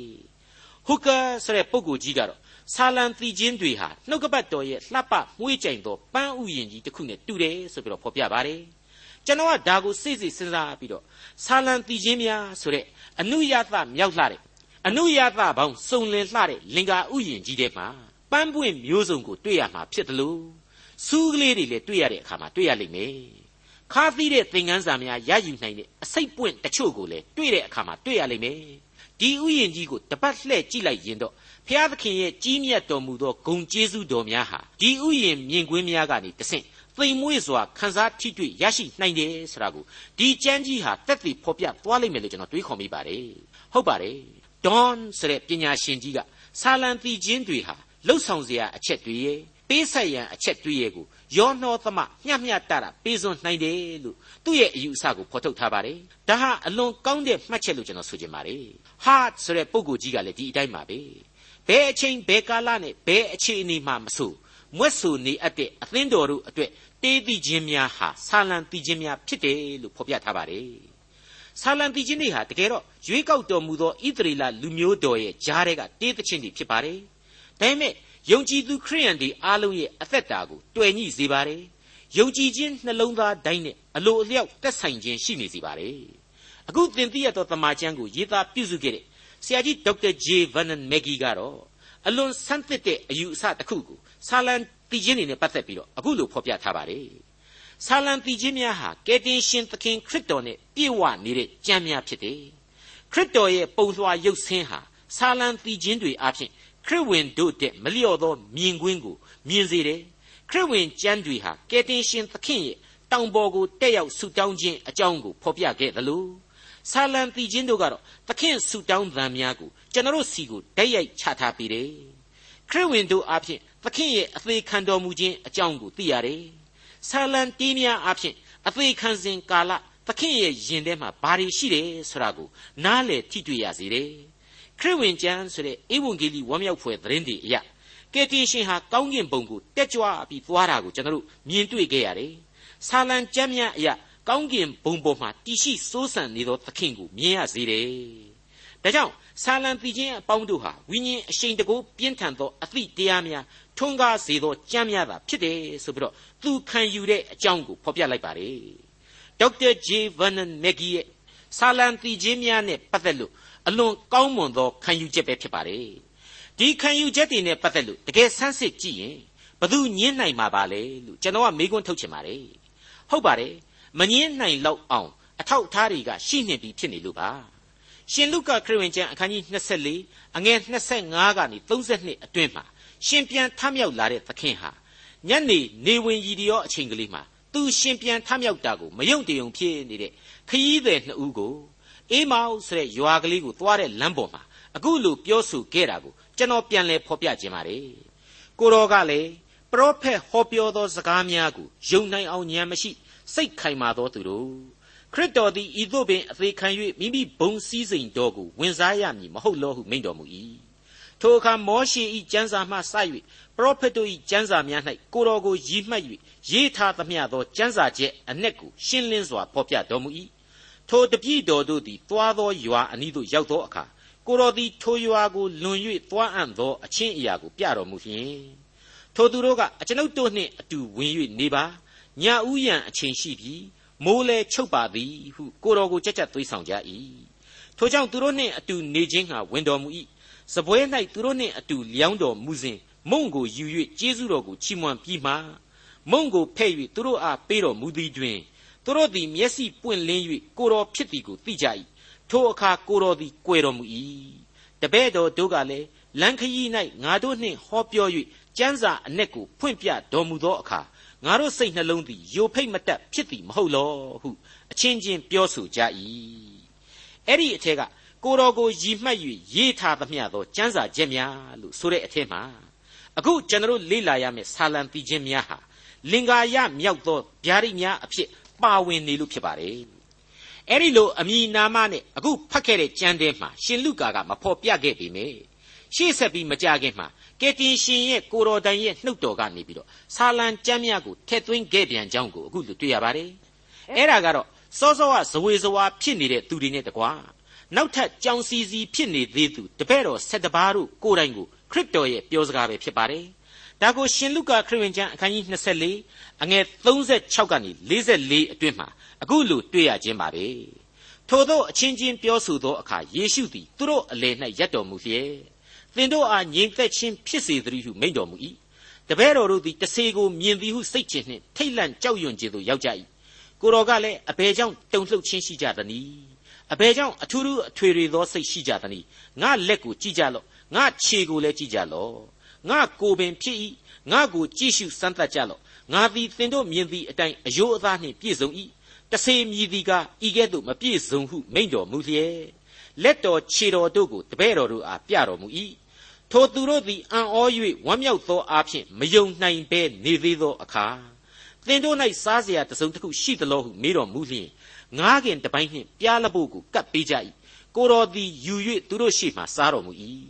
ဟူကာဆိုတဲ့ပုဂ္ဂိုလ်ကြီးကတော့ဆာလံတီခြင်းတွေဟာနှုတ်ကပတ်တော်ရဲ့လှပမွှေးကြိမ်သောပန်းဥယျင်ကြီးတစ်ခုနဲ့တူတယ်ဆိုပြီးတော့ဖော်ပြပါတယ် ကျွန်တော်ကဒါကိုစိတ်စိတ်စဉ်းစားပြီးတော့ဆာလံတီခြင်းများဆိုတဲ့အနုယသမြောက်လှတဲ့အနုယသပေါင်းစုံလင်လှတဲ့လင်္ကာဥယျင်ကြီးထဲမှာပန်းပွင့်မျိုးစုံကိုတွေ့ရမှာဖြစ်တယ်လို့စူးကလေးတွေလည်းတွေ့ရတဲ့အခါမှာတွေ့ရလိမ့်မယ်ခါသီးတဲ့သင်္ကန်းစာများရယူနိုင်တဲ့အစိတ်ပွင့်တချို့ကိုလည်းတွေ့တဲ့အခါမှာတွေ့ရလိမ့်မယ်ဒီဥယျင်ကြီးကိုတပတ်လှည့်ကြည့်လိုက်ရင်တော့ဖျားသခင်ရဲ့ကြီးမြတ်တော်မူသောဂုံကျေးဇူးတော်များဟာဒီဥယျင်မြင်ကွင်းများကနေတဆင့် သိမ်မွေ့စွာခန်းစားထိတွေ့ရရှိနိုင်တယ်ဆိုတာကိုဒီကျမ်းကြီးဟာတက်တည်ဖော်ပြသွားလိမ့်မယ်လို့ကျွန်တော်တွေးခေါ်မိပါတယ်ဟုတ်ပါတယ်ဒွန်ဆိုတဲ့ပညာရှင်ကြီးကဆာလံတီချင်းတွေဟာလှုပ်ဆောင်စရာအချက်တွေရဲ့ပေးဆက်ရန်အချက်တွေရဲ့ကိုယောနှောသမမျှမျှတတာပေးစွန်းနိုင်တယ်လို့သူ့ရဲ့အယူအဆကိုဖော်ထုတ်ထားပါတယ်ဒါဟာအလွန်ကောင်းတဲ့မှတ်ချက်လို့ကျွန်တော်ဆိုချင်ပါတယ်ဟာဆိုတဲ့ပုံကိုကြီးကလည်းဒီအတိုင်းပါပဲဘယ်အချိန်ဘယ်ကာလနဲ့ဘယ်အခြေအနေမှမဆို မွတ်ဆိုနေအပ်တဲ့အသင်းတော်တို့အတွက်တေးသိခြင်းများဟာဆာလံသိခြင်းများဖြစ်တယ်လို့ဖော်ပြထားပါတယ်ဆာလံသိခြင်းတွေဟာတကယ်တော့ရွေးကောက်တော်မူသောဣသရေလလူမျိုးတော်ရဲ့ကြားထဲကတေးသခြင်းတွေဖြစ်ပါတယ်ဒါပေမဲ့ယုံကြည်သူခရိယန်တွေအားလုံးရဲ့အသက်တာကိုတွေ့ညှိစေပါတယ်ယုံကြည်ခြင်းနှလုံးသားတိုင်းနဲ့အလိုအလျောက်တက်ဆိုင်ခြင်းရှိနေစေပါတယ်အခုသင်သိရသောတမန်ကျမ်းကိုရေးသားပြုစုခဲ့တဲ့ဆရာကြီးဒေါက်တာဂျေဗန်နန်မက်ဂီကတော့ အလွန်ဆန်းသစ်တဲ့အယူအဆတစ်ခုကိုဆာလံတီချင်းတွေနဲ့ပတ်သက်ပြီးတော့အခုလိုဖော်ပြထားပါတယ်ဆာလံတီချင်းများဟာကယ်တင်ရှင်သခင်ခရစ်တော်နဲ့ပြည့်ဝနေတဲ့ကြံများဖြစ်တယ်ခရစ်တော်ရဲ့ပုံလွှာရုပ်ဆင်းဟာဆာလံတီချင်းတွေအပြင်ခရစ်ဝင်တို့တဲ့မလျော့သောမြင်ကွင်းကိုမြင်စေတယ်ခရစ်ဝင်ကျမ်းတွေဟာကယ်တင်ရှင်သခင်ရဲ့တောင်ပေါ်ကိုတက်ရောက်ဆုတောင်းခြင်းအကြောင်းကိုဖော်ပြခဲ့သလို ဆာလံတီချင်းတို့ကတော့သခင်ဆုတောင်းသံများကိုကျွန်တော်စီကိုတိုက်ရိုက်ချထားပေးတယ်ခရစ်ဝင်တို့အဖြစ်သခင်ရဲ့အသေးခံတော်မူခြင်းအကြောင်းကိုသိရတယ်ဆာလံတီးများအဖြစ်အသေးခံစဉ်ကာလသခင်ရဲ့ယင်ထဲမှာဘာတွေရှိတယ်ဆိုတာကိုနားလည်ထိတွေ့ရစေတယ်ခရစ်ဝင်ကျမ်းဆိုတဲ့ဧဝံဂေလိဝမ်းမြောက်ဖွယ်သတင်းတွေအရာကယ်တင်ရှင်ဟာကောင်းကင်ဘုံကိုတက်ကြွပြီးသွားတာကိုကျွန်တော်တို့မြင်တွေ့ခဲ့ရတယ်ဆာလံကျမ်းများအရာ ကောင်းကင်ဘုံပေါ်မှာတည်ရှိစိုးစံနေသောသခင်ကိုမြင်ရစေတယ်။ဒါကြောင့်ဆာလံပီချင်းအပေါင်းတို့ဟာဝိညာဉ်အရှိန်တကူပြင်းထန်သောအသည့်တရားများထွန်းကားစေသောကြမ်းများသာဖြစ်တယ်ဆိုပြီးတော့သူခံယူတဲ့အကြောင်းကိုဖော်ပြလိုက်ပါတယ်။ဒေါက်တာဂျေဗန်နန်မက်ဂီရဲ့ဆာလံပီချင်းများနဲ့ပတ်သက်လို့အလွန်ကောင်းမွန်သောခံယူချက်ပဲဖြစ်ပါတယ်။ဒီခံယူချက်တွေနဲ့ပတ်သက်လို့တကယ်ဆန်းစစ်ကြည့်ရင်ဘသူညင်းနိုင်မှာပါလဲလို့ကျွန်တော်ကမေးခွန်းထုတ်ချင်ပါတယ်။ဟုတ်ပါတယ်။ မငင်းနိုင်လောက်အောင်အထောက်အထားတွေကရှိနေပြီဖြစ်နေလို့ပါရှင်လုကာခရစ်ဝင်ကျမ်းအခန်းကြီး24အငယ်25ကနေ32အတွင်းမှာရှင်ပြန်ထမြောက်လာတဲ့သခင်ဟာညနေနေဝင်ရည်ရောအချိန်ကလေးမှာသူရှင်ပြန်ထမြောက်တာကိုမယုံတည်ုံဖြစ်နေတဲ့ခရီးသည်နှစ်ဦးကိုအေးမောက်ဆိုတဲ့ရွာကလေးကိုသွားတဲ့လမ်းပေါ်မှာအခုလိုပြောဆိုခဲ့တာကိုကျွန်တော်ပြန်လဲဖော်ပြခြင်းပါတယ်ကိုတော်ကလည်းပရောဖက်ဟောပြောသောစကားများကိုယုံနိုင်အောင်ဉာဏ်မရှိ စိတ်ခိုင်မာသောသူတို့ခရစ်တော်သည်ဤသို့ပင်အသေးခံ၍မိမိဘုံစည်းစိမ်တော်ကိုဝင်စားရမည်မဟုတ်လောဟုမိန့်တော်မူ၏ထိုအခါမောရှေ၏ကျမ်းစာမှစ၍ပရောဖက်တို့၏ကျမ်းစာများ၌ကိုတော်ကိုရည်မှတ်၍ရေးထားသမျှသောကျမ်းစာချက်အ내ကိုရှင်းလင်းစွာဖော်ပြတော်မူ၏ထိုတပြည့်တော်တို့သည်တွားသောရွာအနီးသို့ရောက်သောအခါကိုတော်သည်ထိုရွာကိုလွန်၍တွားအံ့သောအချင်းအရာကိုပြတော်မူလျင်ထိုသူတို့ကအကျွန်ုပ်တို့နှင့်အတူဝင်၍နေပါ ညဦးရန်အချိန်ရှိပြီမိုးလဲချုပ်ပါသည်ဟုကိုတော်ကိုကြက်ကြက်သွေးဆောင်ကြ၏ထိုကြောင့်သူတို့နှင့်အတူနေခြင်းဟာဝင်တော်မူ၏စပွဲ၌သူတို့နှင့်အတူလျောင်းတော်မူစဉ်မုံကိုယူ၍ကျေးဇူးတော်ကိုချီးမွမ်းပြီးမှမုံကိုဖဲ့၍သူတို့အားပေးတော်မူသည်တွင်သူတို့သည်မျက်စိပွင့်လင်း၍ကိုတော်ဖြစ်သည်ကိုသိကြ၏ထိုအခါကိုတော်သည်ကြွယ်တော်မူ၏တပည့်တော်တို့ကလည်းလန်ခရီး၌ငါတို့နှင့်ဟောပြော၍ကျမ်းစာအ내ကိုဖွင့်ပြတော်မူသောအခါ ငါတို့စိတ်နှလုံးသည်ယိုဖိတ်မတက်ဖြစ်သည်မဟုတ်လောဟုအချင်းချင်းပြောဆိုကြ၏အဲ့ဒီအထက်ကကိုတော်ကိုရည်မှတ်၍ရေးထားသမျှသောကျမ်းစာချက်များလို့ဆိုတဲ့အထက်မှာအခုကျွန်တော်လေ့လာရမယ့်ဆာလံပီခြင်းများဟာလင်္ကာရမြောက်သောဗျာဒိတ်များအဖြစ်ပါဝင်နေလို့ဖြစ်ပါတယ်အဲ့ဒီလိုအမိနာမနဲ့အခုဖတ်ခဲ့တဲ့ကျမ်းထဲမှာရှင်လုကာကမဖော်ပြခဲ့ပေမယ့် ရှေ့ဆက်ပြီးမကြခင်မှာကယ်တင်ရှင်ရဲ့ကိုတော်တိုင်ရဲ့နှုတ်တော်ကနေပြီးတော့ဆာလံကျမ်းများကိုထည့်သွင်းခဲ့ပြန်ကြောင်းကိုအခုလိုတွေ့ရပါတယ်အဲ့ဒါကတော့စောစောကဇဝေဇဝါဖြစ်နေတဲ့သူတွေနဲ့တကွာနောက်ထပ်ကြောင်စီစီဖြစ်နေသေးသူတပည့်တော်၁၁ပါးတို့ကိုယ်တိုင်ကိုခရစ်တော်ရဲ့ပြောစကားပဲဖြစ်ပါတယ်ဒါကိုရှင်လုကာခရစ်ဝင်ကျမ်းအခန်းကြီး24အငယ်36ကနေ44အတွင်းမှာအခုလိုတွေ့ရခြင်းပါပဲထို့သောအချင်းချင်းပြောဆိုသောအခါယေရှုသည်သူတို့အလယ်၌ရပ်တော်မူလျက် သင်တို့အားငြိမ်သက်ခြင်းဖြစ်စေသတည်းဟုမိန့်တော်မူ၏တပည့်တော်တို့သည်တဆေကိုမြင်သည်ဟုစိတ်ချနှင့်ထိတ်လန့်ကြောက်ရွံ့ခြင်းသို့ရောက်ကြ၏ကိုတော်ကလည်းအဘယ်ကြောင့်တုန်လှုပ်ခြင်းရှိကြသနည်းအဘယ်ကြောင့်အထူးထူးအထွေထွေသောစိတ်ရှိကြသနည်းငါလက်ကိုကြည့်ကြလော့ငါခြေကိုလည်းကြည့်ကြလော့ငါကိုပင်ဖြစ်၏ငါကိုကြည့်ရှုစမ်းသပ်ကြလော့ငါသည်သင်တို့မြင်သည့်အတိုင်းအယိုးအသားနှင့်ပြည့်စုံ၏တဆေမြည်သည်ကဤကဲ့သို့မပြည့်စုံဟုမိန့်တော်မူလျက်လက်တော်ခြေတော်တို့ကိုတပည့်တော်တို့အားပြတော်မူ၏ ထိုသူတို့သည်အံ့ဩ၍ဝမ်းမြောက်သောအားဖြင့်မယုံနိုင်ဘဲနေသေးသောအခါသင်တို့၌စားเสียတစုံတစ်ခုရှိသလိုဟုမေးတော်မူလျင်ငားခင်တပိုင်းနှင့်ပြားလဖို့ကိုကပ်ပေးကြ၏ကိုတော်သည်ယူ၍သူတို့ရှေ့မှစားတော်မူ၏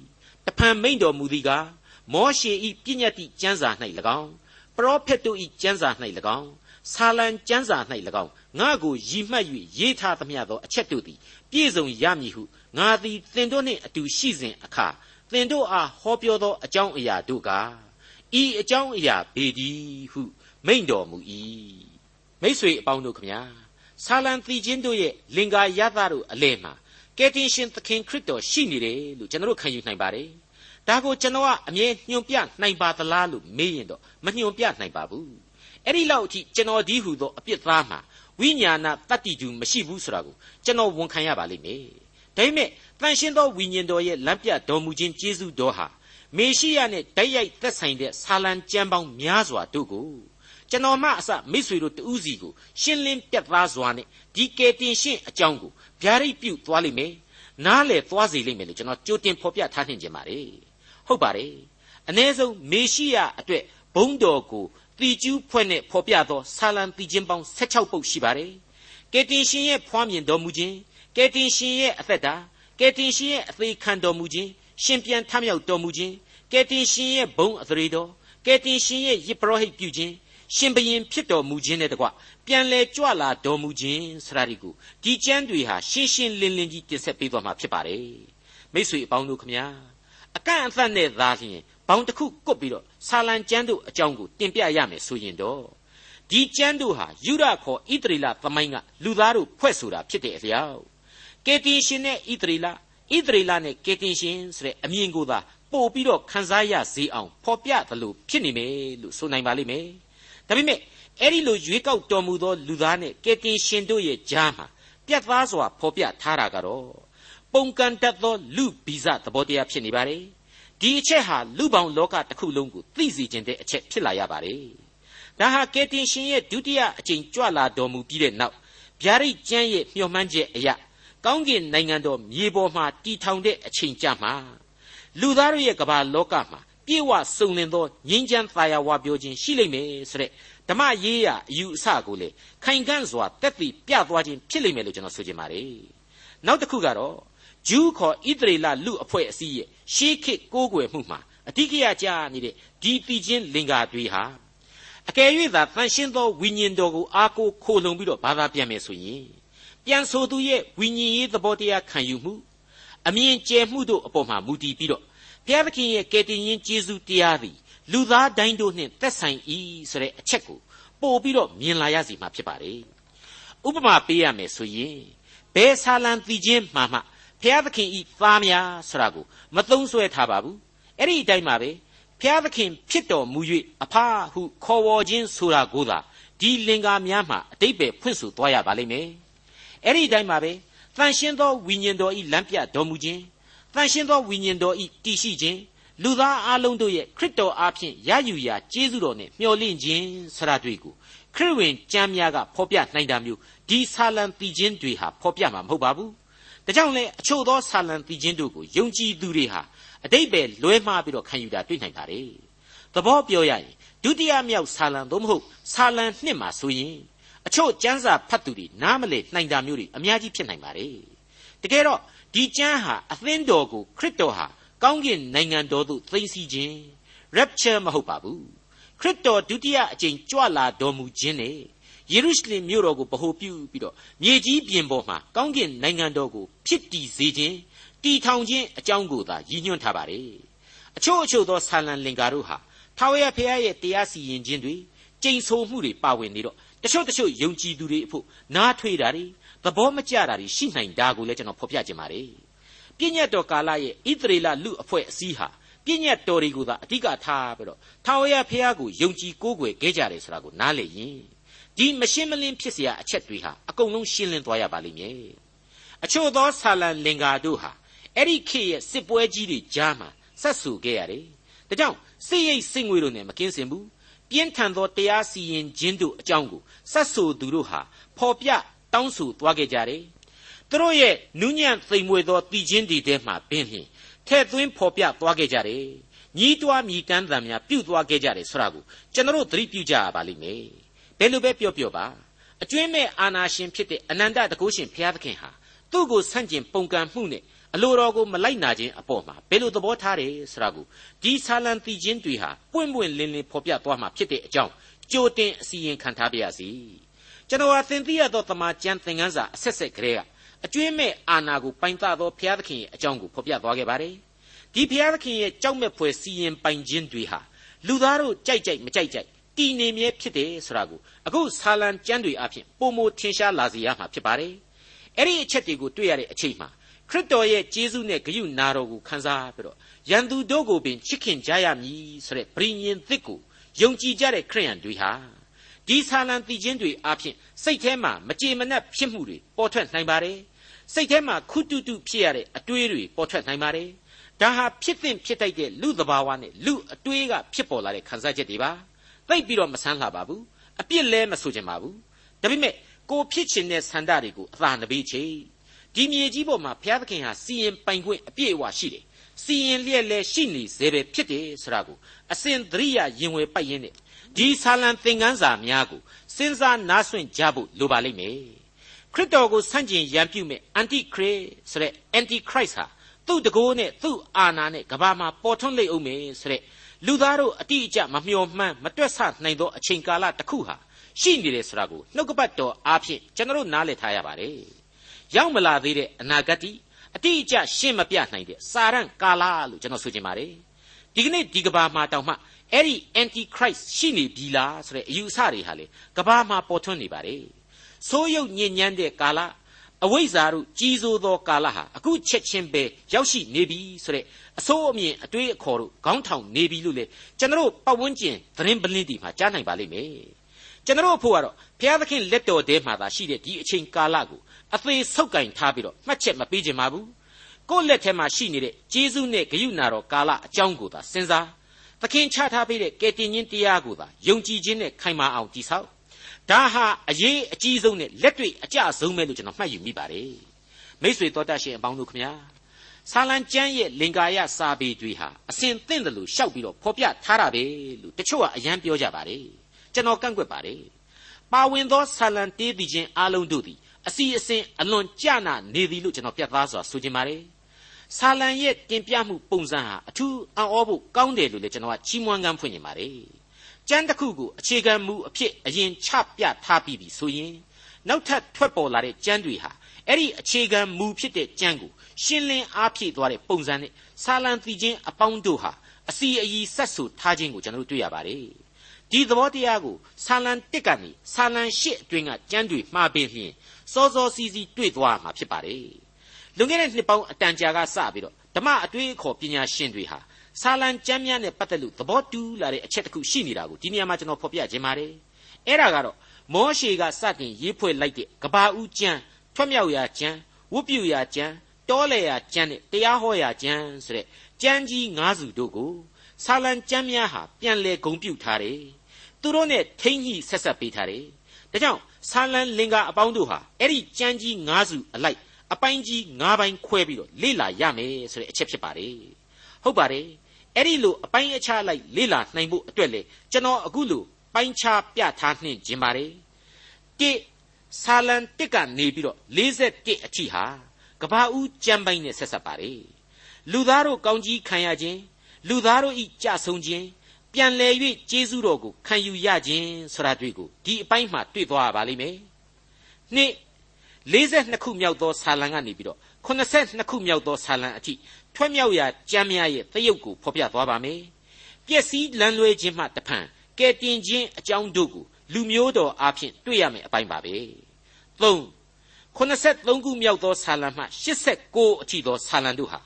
တဖန်မိန်တော်မူသည်ကားမောရှေ၏ပြည့်ညတ်သည့်ကျမ်းစာ၌၎င်းပရောဖက်တို့၏ကျမ်းစာ၌၎င်းဆာလံကျမ်းစာ၌၎င်းငါကိုရည်မှတ်၍ရေးထားသမျှသောအချက်တို့သည်ပြည့်စုံရမည်ဟုငါသည်သင်တို့နှင့်အတူရှိစဉ်အခါ သင်တို့အားဟောပြောသောအကြောင်းအရာတို့ကဤအကြောင်းအရာပေသည်ဟု မိန့်တော်မူ၏မိษွေအပေါင်းတို့ခမညာဆာလံသီချင်းတို့ရဲ့လင်္ကာယသတို့အလဲမှာကယ်တင်ရှင်သခင်ခရစ်တော်ရှိနေတယ်လို့ကျွန်တော်ခံယူနိုင်ပါတယ်ဒါကိုကျွန်တော်ကအမြဲညွှန်ပြနိုင်ပါသလားလို့မေးရင်တော့မညွှန်ပြနိုင်ပါဘူးအဲ့ဒီလောက်အထိကျွန်တော်ဒီဟုသောအပြစ်သားမှာဝိညာဏတတ္တိတူမရှိဘူးဆိုတာကိုကျွန်တော်ဝန်ခံရပါလိမ့်မယ်ဒါပေမဲ့ တန်ရှင်းသောဝိညာဉ်တော်ရဲ့လမ်းပြတော်မူခြင်းကျေးဇူးတော်ဟာမေရှိယနဲ့တိုက်ရိုက်သက်ဆိုင်တဲ့ဆာလံကျမ်းပေါင်းများစွာတို့ကိုကျွန်တော်မှအစမိษွေတို့တူးစီကိုရှင်းလင်းပြတ်သားစွာနဲ့ဒီကယ်တင်ရှင်းအကြောင်းကိုဗျာဒိတ်ပြုတ်သွားလိမ့်မယ်နားလေသွားစေလိမ့်မယ်လို့ကျွန်တော်ကြိုတင်ဖော်ပြထားနှင်ခြင်းပါတယ်ဟုတ်ပါတယ်အ ਨੇ ဆုံးမေရှိယအတွက်ဘုံတော်ကိုတီကျူးဖွဲ့နဲ့ဖော်ပြသောဆာလံတီချင်းပေါင်း16ပုဒ်ရှိပါတယ်ကယ်တင်ရှင်ရဲ့ဖွားမြင်တော်မူခြင်းကယ်တင်ရှင်ရဲ့အသက်တာက ယ်တင်ရှင်ရဲ့အသေးခံတော်မူခြင်းရှင်ပြန်ထမြောက်တော်မူခြင်းကယ်တင်ရှင်ရဲ့ဘုံအသရေတော်ကယ်တင်ရှင်ရဲ့ယစ်ပရောဟိတ်ပြုခြင်းရှင်ဘရင်ဖြစ်တော်မူခြင်းနဲ့တကွပြန်လဲကြွလာတော်မူခြင်းဆရာဒီကိုဒီကျမ်းတွေဟာရှင်းရှင်းလင်းလင်းကြီးတင်ဆက်ပေးသွားမှာဖြစ်ပါတယ်မိတ်ဆွေအပေါင်းတို့ခမညာအကန့်အသတ်နဲ့သာလျှင်ဘောင်တစ်ခုကုတ်ပြီးတော့ဆာလံကျမ်းတို့အကြောင်းကိုတင်ပြရမယ်ဆိုရင်တော့ဒီကျမ်းတို့ဟာယူရခေါ်ဣတရီလသမိုင်းကလူသားတို့ဖွဲ့ဆိုတာဖြစ်တဲ့အလျောက် ကေတင်ရှင်နဲ့ဣသရေလဣသရေလနဲ့ကေတင်ရှင်ဆိုတဲ့အမြင်ကိုသာပို့ပြီးတော့ခန်းစားရစေအောင်ဖော်ပြသလိုဖြစ်နေမယ်လို့ဆိုနိုင်ပါလိမ့်မယ်။ဒါပေမဲ့အဲ့ဒီလိုရွေးကောက်တော်မူသောလူသားနဲ့ကေတင်ရှင်တို့ရဲ့ကြားမှာပြတ်သားစွာဖော်ပြထားတာကတော့ပုံကန်တတ်သောလူဗီဇသဘောတရားဖြစ်နေပါလေ။ဒီအချက်ဟာလူပေါင်းလောကတစ်ခုလုံးကိုသိစေခြင်းတဲ့အချက်ဖြစ်လာရပါတယ်။ဒါဟာကေတင်ရှင်ရဲ့ဒုတိယအကြိမ်ကြွလာတော်မူပြီးတဲ့နောက်ဗျာဒိတ်ကျမ်းရဲ့မျှော်မှန်းချက်အရာ ကောင်းကင်နိုင်ငံတော်မြေပေါ်မှာတည်ထောင်တဲ့အချိန်ကြမှာလူသားတို့ရဲ့ကမ္ဘာလောကမှာပြေဝစုံလင်သောငြိမ်းချမ်းသာယာဝပြောခြင်းရှိလိမ့်မယ်ဆိုတဲ့ဓမ္မရေးရာအယူအဆကိုလေခိုင်ခန့်စွာတက်တည်ပြသွားခြင်းဖြစ်လိမ့်မယ်လို့ကျွန်တော်ဆိုချင်ပါတယ်နောက်တစ်ခုကတော့ဂျူးခေါ်ဣသရေလလူအဖွဲ့အစည်းရဲ့ရှေးခေတ်ကိုးကွယ်မှုမှာအဓိကရကြာနေတဲ့ဒီတည်ခြင်းလင်္ကာတွေဟာအကယ်၍သာတန်ရှင်းသောဝိညာဉ်တော်ကိုအားကိုးခိုလုံပြီးတော့ဘာသာပြန်မယ်ဆိုရင် ပြန်ဆိုသူရဲ့ဝိညာဉ်ရေးသဘောတရားခံယူမှုအမြင်ကျယ်မှုတို့အပေါ်မှာမူတည်ပြီးတော့ဘုရားသခင်ရဲ့ကယ်တင်ရှင်ကျေးဇူးတရားသည်လူသားတိုင်းတို့နှင့်သက်ဆိုင်၏ဆိုတဲ့အချက်ကိုပို့ပြီးတော့မြင်လာရစီမှာဖြစ်ပါတယ်ဥပမာပေးရမယ်ဆိုရင်ဘယ်ဆာလံတီချင်းမှမှဖျားသခင်ဤသားများဆိုတာကိုမသုံးဆွဲထားပါဘူးအဲ့ဒီအတိုင်းပါပဲဖျားသခင်ဖြစ်တော်မူ၍အဖဟုခေါ်ဝေါ်ခြင်းဆိုတာကိုသာဒီလင်္ကာများမှာအတိတ်ပဲဖွင့်ဆိုသွားရပါလိမ့်မယ် အဲ့ဒီအတိုင်းပါပဲတန်ရှင်းသောဝိညာဉ်တော်ဤလမ်းပြတော်မူခြင်းတန်ရှင်းသောဝိညာဉ်တော်ဤတည်ရှိခြင်းလူသားအလုံးတို့ရဲ့ခရစ်တော်အားဖြင့်ရယူရာကျေးဇူးတော်နဲ့မျှော်လင့်ခြင်းဆရာတွေကိုခရစ်ဝင်ကျမ်းများကဖော်ပြနိုင်တာမျိုးဒီဆာလံတီချင်းတွေဟာဖော်ပြမှာမဟုတ်ပါဘူး။ဒါကြောင့်လေအချို့သောဆာလံတီချင်းတို့ကိုယုံကြည်သူတွေဟာအတိတ်ပဲလွဲမှားပြီးတော့ခံယူတာတွေ့နိုင်ပါတယ်။သဘောပြောရရင်ဒုတိယမြောက်ဆာလံသို့မဟုတ်ဆာလံနှစ်မှာဆိုရင် အချို့ကျမ်းစာဖတ်သူတွေနားမလည်နိုင်တာမျိုးတွေအများကြီးဖြစ်နိုင်ပါတယ်။တကယ်တော့ဒီကျမ်းဟာအသင်းတော်ကိုခရစ်တော်ဟာကောင်းကင်နိုင်ငံတော်သို့သိမ်းဆီးခြင်း rapture မဟုတ်ပါဘူးခရစ်တော်ဒုတိယအကြိမ်ကြွလာတော်မူခြင်းနဲ့ယေရုရှလင်မြို့တော်ကိုဗဟိုပြုပြီးတော့မြေကြီးပြင်ပေါ်မှာကောင်းကင်နိုင်ငံတော်ကိုဖြစ်တည်စေခြင်းတည်ထောင်ခြင်းအကြောင်းကိုသာရည်ညွှန်းထားပါတယ်အချို့အချို့သောဆာလံလင်္ကာတို့ဟာထာဝရဘုရားရဲ့တရားစီရင်ခြင်းတွေကြိမ်ဆိုမှုတွေပါဝင်နေတော့ တချို့တချို့ယုံကြည်သူတွေအဖို့နားထွေးတာတွေသဘောမကျတာတွေရှိနိုင်တာကိုလည်းကျွန်တော်ဖော်ပြခြင်းပါတယ်ပြည့်ညတ်တော်ကာလရဲ့ဣသရေလလူအဖွဲ့အစည်းဟာပြည့်ညတ်တော်တွေကိုသာအဓိကထားပြီးတော့ထာဝရဘုရားကိုယုံကြည်ကိုးကွယ်ခဲ့ကြတယ်ဆိုတာကိုနားလည်ရင်ဒီမရှင်းမလင်းဖြစ်เสียအချက်တွေဟာအကုန်လုံးရှင်းလင်းသွားရပါလိမ့်မယ်အချို့သောဆာလံလင်္ကာတို့ဟာအဲ့ဒီခေတ်ရဲ့စစ်ပွဲကြီးတွေကြားမှာဆက်ဆူခဲ့ရတယ်ဒါကြောင့်စိတ်ရိတ်စိတ်ငွေတို့နဲ့မကင်းစင်ဘူး ပြင်းထန်သောတရားစီရင်ခြင်းတို့အကြောင်းကိုဆက်ဆူသူတို့ဟာဖော်ပြတောင်းဆိုသွားခဲ့ကြတယ်သူတို့ရဲ့နူးညံ့သိမ်မွေ့သောတည်ခြင်းတွေထဲမှာပင်ဖြင့်ထဲ့သွင်းဖော်ပြသွားခဲ့ကြတယ်ညီးတွားမြည်တမ်းသံများပြုတ်သွားခဲ့ကြတယ်ဆိုတာကိုကျွန်တော်တို့သတိပြုကြရပါလိမ့်မယ်ဘယ်လိုပဲပြောပြောပါအကျွင်းမဲ့အာနာရှင်ဖြစ်တဲ့အနန္တတကုရှင်ဘုရားသခင်ဟာ သူ့ကိုဆန့်ကျင်ပုန်ကန်မှုနဲ့အလိုတော်ကိုမလိုက်နာခြင်းအပေါ်မှာဘယ်လိုသဘောထားတယ်ဆိုတာကိုဒီဆာလံတီချင်းတွေဟာပွင့်ပွင့်လင်းလင်းဖော်ပြသွားမှာဖြစ်တဲ့အကြောင်းကြိုတင်အစီရင်ခံထားပါရစေကျွန်တော်ဟာသင်သိရသောတမန်ကျမ်းသင်ခန်းစာအဆက်ဆက်ကလေးကအကျွင်းမဲ့အာနာကိုပိုင်သသောဘုရားသခင်ရဲ့အကြောင်းကိုဖော်ပြသွားခဲ့ပါတယ်ဒီဘုရားသခင်ရဲ့ကြောက်မဲ့ဖွယ်စီရင်ပိုင်ခြင်းတွေဟာလူသားတို့ကြိုက်ကြိုက်မကြိုက်ကြိုက်တည်နေမြဲဖြစ်တယ်ဆိုတာကိုအခုဆာလံကျမ်းတွေအဖြစ်ပုံမထင်ရှားလာစေရမှာဖြစ်ပါတယ် အဲ့ဒီအချက်တွေကိုတွေ့ရတဲ့အချိန်မှာခရစ်တော်ရဲ့ကျေးဇူးနဲ့ဂရုနာတော်ကိုခံစားပြီးတော့ရန်သူတို့ကိုပင်ချစ်ခင်ကြရမည်ဆိုတဲ့ဗြိညင်သစ်ကိုယုံကြည်ကြတဲ့ခရိယန်တွေဟာဒီဆာလံတည်ခြင်းတွေအပြင်စိတ်ထဲမှာမကြေမနက်ဖြစ်မှုတွေပေါ်ထွက်နိုင်ပါတယ်စိတ်ထဲမှာခုတုတုဖြစ်ရတဲ့အတွေးတွေပေါ်ထွက်နိုင်ပါတယ်ဒါဟာဖြစ်သင့်ဖြစ်တိုက်တဲ့လူသဘာဝနဲ့လူအတွေးကဖြစ်ပေါ်လာတဲ့ခံစားချက်တွေပါသိပ်ပြီးတော့မဆန်းလှပါဘူးအပြစ်လဲမဆိုချင်ပါဘူးဒါပေမဲ့ ကိုဖြစ်ချင်တဲ့ဆန္ဒတွေကိုအသာနပေးချေဒီမြေကြီးပေါ်မှာဘုရားသခင်ဟာစီရင်ပိုင်ခွင့်အပြည့်အဝရှိတယ်စီရင်လျက်လဲရှိနေစေပဲဖြစ်တယ်ဆိုတာကိုအစဉ်သတိရရင်ဝယ်ပိုက်ရင်းနဲ့ဒီဆာလံသင်ခန်းစာများကိုစဉ်းစားနားဆွင့်ကြဖို့လိုပါလိမ့်မယ်ခရစ်တော်ကိုဆန့်ကျင်ရန်ပြုမဲ့အန်တိခရစ်ဆိုတဲ့ anti christ ဟာသူ့တကိုးနဲ့သူ့အာဏာနဲ့ကဘာမှာပေါ်ထွန်းလိမ့်အောင်မယ်ဆိုတဲ့လူသားတို့အတိအကျမမျှော်မှန်းမတွက်ဆနိုင်သောအချိန်ကာလတစ်ခုဟာ ရှိနေတယ်ဆိုတာကိုနှုတ်ကပတ်တော်အားဖြင့်ကျွန်တော်နားလည်ထားရပါတယ်ရောက်မလာသေးတဲ့အနာဂတ်အတိအကျရှင်းမပြနိုင်တဲ့စာရန်ကာလလို့ကျွန်တော်ဆိုချင်ပါတယ်ဒီကနေ့ဒီကဘာမှာတောင်မှအဲ့ဒီ anti christ ရှိနေပြီလားဆိုတဲ့အယူအဆတွေဟာလေကဘာမှာပေါ်ထွန်းနေပါတယ်ဆိုးရုပ်ညဉ့်ညမ်းတဲ့ကာလအဝိဇ္ဇာတို့ကြီးစိုးသောကာလဟာအခုချက်ချင်းပဲရောက်ရှိနေပြီဆိုတဲ့အစိုးအမြင်အတွေးအခေါ်တို့ခေါင်းထောင်နေပြီလို့လေကျွန်တော်ပတ်ဝန်းကျင်သတင်းပလင်းတီမှာကြားနိုင်ပါလိမ့်မယ် ကျွန်တော်အဖို့ကတော့ဘုရားသခင်လက်တော်ထဲမှာသာရှိတဲ့ဒီအချိန်ကာလကိုအသေးဆုပ်ကင်ထားပြီးတော့မှတ်ချက်မပေးခြင်းပါဘူးကိုယ့်လက်ထဲမှာရှိနေတဲ့ဂျေဇုနဲ့ဂယုဏတော်ကာလအကြောင်းကိုသာစဉ်းစားသခင်ချထားပေးတဲ့ကယ်တင်ရှင်တရားကိုသာယုံကြည်ခြင်းနဲ့ခိုင်မာအောင်တည်ဆောက်ဒါဟာအရေးအကြီးဆုံးနဲ့လက်တွေ့အကျဆုံးပဲလို့ကျွန်တော်မှတ်ယူမိပါတယ်မိษွေတော်တတ်ရှင်အပေါင်းတို့ခမညာဆာလံကျမ်းရဲ့လင်္ကာယစာပေတွေဟာအစဉ်သင့်တယ်လို့ရှောက်ပြီးတော့ဖော်ပြထားတာပဲလို့တချို့ကအယံပြောကြပါတယ် ကျွန်တော်ကန့်ကွက်ပါတယ်ပါဝင်သောဆာလံတေးသည်ချင်းအားလုံးတို့သည်အစီအစဉ်အလွန်ကြနာနေသည်လို့ကျွန်တော်ပြတ်သားစွာဆိုချင်ပါတယ်ဆာလံရဲ့တင်ပြမှုပုံစံဟာအထူးအံ့ဩဖို့ကောင်းတယ်လို့လည်းကျွန်တော်ကချီးမွမ်းကမ်းဖွင့်နေပါတယ်ကျမ်းတစ်ခုကိုအခြေခံမူအဖြစ်အရင်ချပြထားပြီးပြီဆိုရင်နောက်ထပ်ထွက်ပေါ်လာတဲ့ကျမ်းတွေဟာအဲ့ဒီအခြေခံမူဖြစ်တဲ့ကျမ်းကိုရှင်းလင်းအားဖြည့်သွားတဲ့ပုံစံနဲ့ဆာလံတီချင်းအပေါင်းတို့ဟာအစီအီဆက်ဆူထားခြင်းကိုကျွန်တော်တို့တွေ့ရပါတယ် ဒီသဘောတရားကိုဆာလံ1ကနေဆာလံ8အတွင်းကကျမ်းတွေမှားပေးလျင်စောစောစီးစီးတွေ့သွားမှာဖြစ်ပါတယ်လွန်ခဲ့တဲ့နှစ်ပေါင်းအတန်ကြာကစပြီးတော့ဓမ္မအတွေ့အခေါ်ပညာရှင်တွေဟာဆာလံကျမ်းများနဲ့ပတ်သက်လို့သဘောတူလာတဲ့အချက်တစ်ခုရှိနေတာကိုဒီနေရာမှာကျွန်တော်ဖော်ပြခြင်းပါတယ်အဲ့ဒါကတော့မောရှေကစတင်ရေးဖွဲ့လိုက်တဲ့ကဘာဦးကျမ်းထွတ်မြောက်ရာကျမ်းဝတ်ပြုရာကျမ်းတောလေရာကျမ်းနဲ့တရားဟောရာကျမ်းဆိုတဲ့ကျမ်းကြီး၅စုတို့ကိုဆာလံကျမ်းများဟာပြန်လည်ဂုံပြုထားတယ် သူတို့နဲ့ထိမ့်ညှိဆက်ဆက်ပေးထားတယ်ဒါကြောင့်ဆာလံလင်္ကာအပေါင်းတို့ဟာအဲ့ဒီကျမ်းကြီး၅စုအလိုက်အပိုင်းကြီး၅ပိုင်းခွဲပြီးတော့လေ့လာရမယ်ဆိုတဲ့အချက်ဖြစ်ပါတယ်ဟုတ်ပါတယ်အဲ့ဒီလိုအပိုင်းအခြားလိုက်လေ့လာနိုင်ဖို့အတွက်လေကျွန်တော်အခုလိုပိုင်းခြားပြထားနှင့်ခြင်းပါတယ်တိဆာလံတစ်ကနေပြီးတော့41အထိဟာကဘာဦးကျမ်းပိုင်းနဲ့ဆက်ဆက်ပါတယ်လူသားတို့ကောင်းကြီးခံရခြင်းလူသားတို့ဤကြဆုံခြင်း ပြန်လဲ၍ကျေးဇူးတော်ကိုခံယူရခြင်းဆိုတာတွေ့ကိုဒီအပိုင်းမှာတွေ့သွားပါလိမ့်မယ်နှစ်42ခုမြောက်သောဆာလံကနေပြီးတော့82ခုမြောက်သောဆာလံအထိထွက်မြောက်ရာကျမ်းများရဲ့သရုပ်ကိုဖော်ပြသွားပါမယ်ပျက်စီးလန်းလွဲခြင်းမှတဖန်ကဲတင်ခြင်းအကြောင်းတို့ကိုလူမျိုးတော်အားဖြင့်တွေ့ရမယ်အပိုင်းပါပဲ3 83ခုမြောက်သောဆာလံမှ89အထိသောဆာလံတို့ဟာ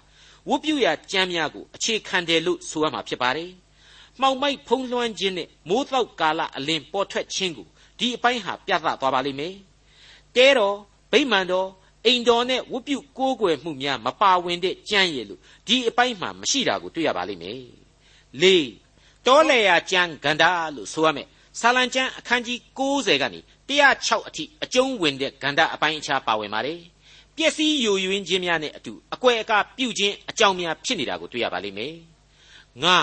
ဝတ်ပြုရာကျမ်းများကိုအခြေခံတယ်လို့ဆိုရမှာဖြစ်ပါတယ်။ မှောင်မိုက်ဖုံးလွှမ်းခြင်းနဲ့မိုးတောက်ကာလအလင်းပေါ်ထွက်ခြင်းကိုဒီအပိုင်းဟာပြသသွားပါလိမ့်မယ်။တဲတော်ဗိမာန်တော်အိမ်တော်နဲ့ဝတ်ပြုကိုးကွယ်မှုများမပါဝင်တဲ့ကြမ်းရည်လို့ဒီအပိုင်းမှာမရှိတာကိုတွေ့ရပါလိမ့်မယ်။၄တောလေယာကျမ်းဂန္ဓာလို့ဆိုရမယ်။ဆာလံကျမ်းအခန်းကြီး90ကနေ106အထိအကျုံးဝင်တဲ့ဂန္ဓာအပိုင်းအခြားပါဝင်ပါတယ်။ပျက်စီးယိုယွင်းခြင်းများနဲ့အတူအကွယ်အကာပြုခြင်းအကြောင်းများဖြစ်နေတာကိုတွေ့ရပါလိမ့်မယ်။ငါ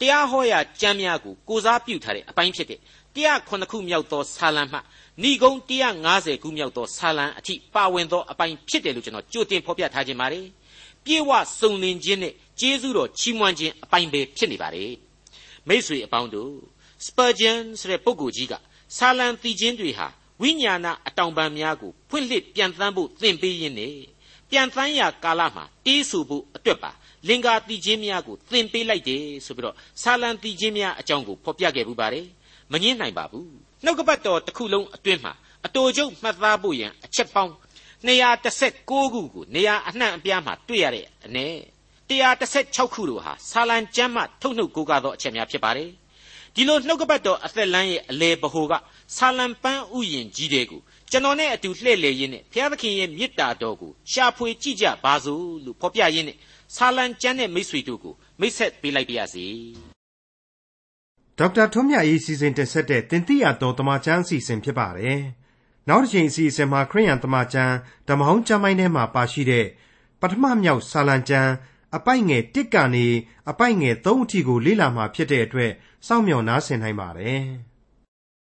တရားဟောရာကျမ်းများကိုကိုစားပြုထားတဲ့အပိုင်းဖြစ်တဲ့109ခုမြောက်သောဆာလံမှဏိဂုံ150ခုမြောက်သောဆာလံအထိပါဝင်သောအပိုင်းဖြစ်တယ်လို့ကျွန်တော်ကြိုတင်ဖော်ပြထားခြင်းပါတယ်။ပြေဝစုံလင်ခြင်းနဲ့ကျေးဇူးတော်ချီးမွမ်းခြင်းအပိုင်းပဲဖြစ်နေပါတယ်။မိတ်ဆွေအပေါင်းတို့စပါဂျန်ဆိုတဲ့ပုဂ္ဂိုလ်ကြီးကဆာလံတီချင်းတွေဟာဝိညာဏအတောင်ပံများကိုဖွင့်လှစ်ပြန်သန်းဖို့သင်ပေးရင်းနဲ့ ပြန်သန်းရာကာလမှာတေးဆူဖို့အတွက်ပါလင်္ကာတီချင်းများကိုသင်ပေးလိုက်တယ်ဆိုပြီးတော့ဆာလံတီချင်းများအကြောင်းကိုဖော်ပြခဲ့ပူပါတယ်မငင်းနိုင်ပါဘူးနှုတ်ကပတ်တော်တစ်ခုလုံးအတွင်းမှာအတူကျုပ်မှတ်သားဖို့ရန်အချက်ပေါင်း216ခုကိုနေရာအနှံ့အပြားမှာတွေ့ရတဲ့အ ਨੇ 116ခုတို့ဟာဆာလံကျမ်းမှထုတ်နှုတ်ကိုးကားသောအချက်များဖြစ်ပါတယ်ဒီလိုနှုတ်ကပတ်တော်အသက်လမ်းရဲ့အလေဘဟုကဆာလံပန်းဥယျင်ကြီးတဲ့ကို ကျွန်တော်နဲ့အတူလှည့်လည်ရင်းနဲ့ဘုရားသခင်ရဲ့မေတ္တာတော်ကိုရှာဖွေကြည့်ကြပါစို့လို့ဖော်ပြရင်းနဲ့ဆာလံကျမ်းတဲ့မိတ်ဆွေတို့ကိုမိတ်ဆက်ပေးလိုက်ပါရစေဒေါက်တာထွန်းမြတ်ရေးစီစဉ်တင်ဆက်တဲ့တင်ပြတော်တမချန်းအစီအစဉ်ဖြစ်ပါတယ်နောက်တစ်ချိန်အစီအစဉ်မှာခရိယန်တမချန်းဓမ္မဟောင်းကျမ်းပိုင်းထဲမှာပါရှိတဲ့ပထမမြောက်ဆာလံကျမ်းအပိုက်ငယ်1ကနေအပိုက်ငယ်3အထိကိုလေ့လာမှာဖြစ်တဲ့အတွက်စောင့်မျှော်နားဆင်နိုင်ပါတယ်။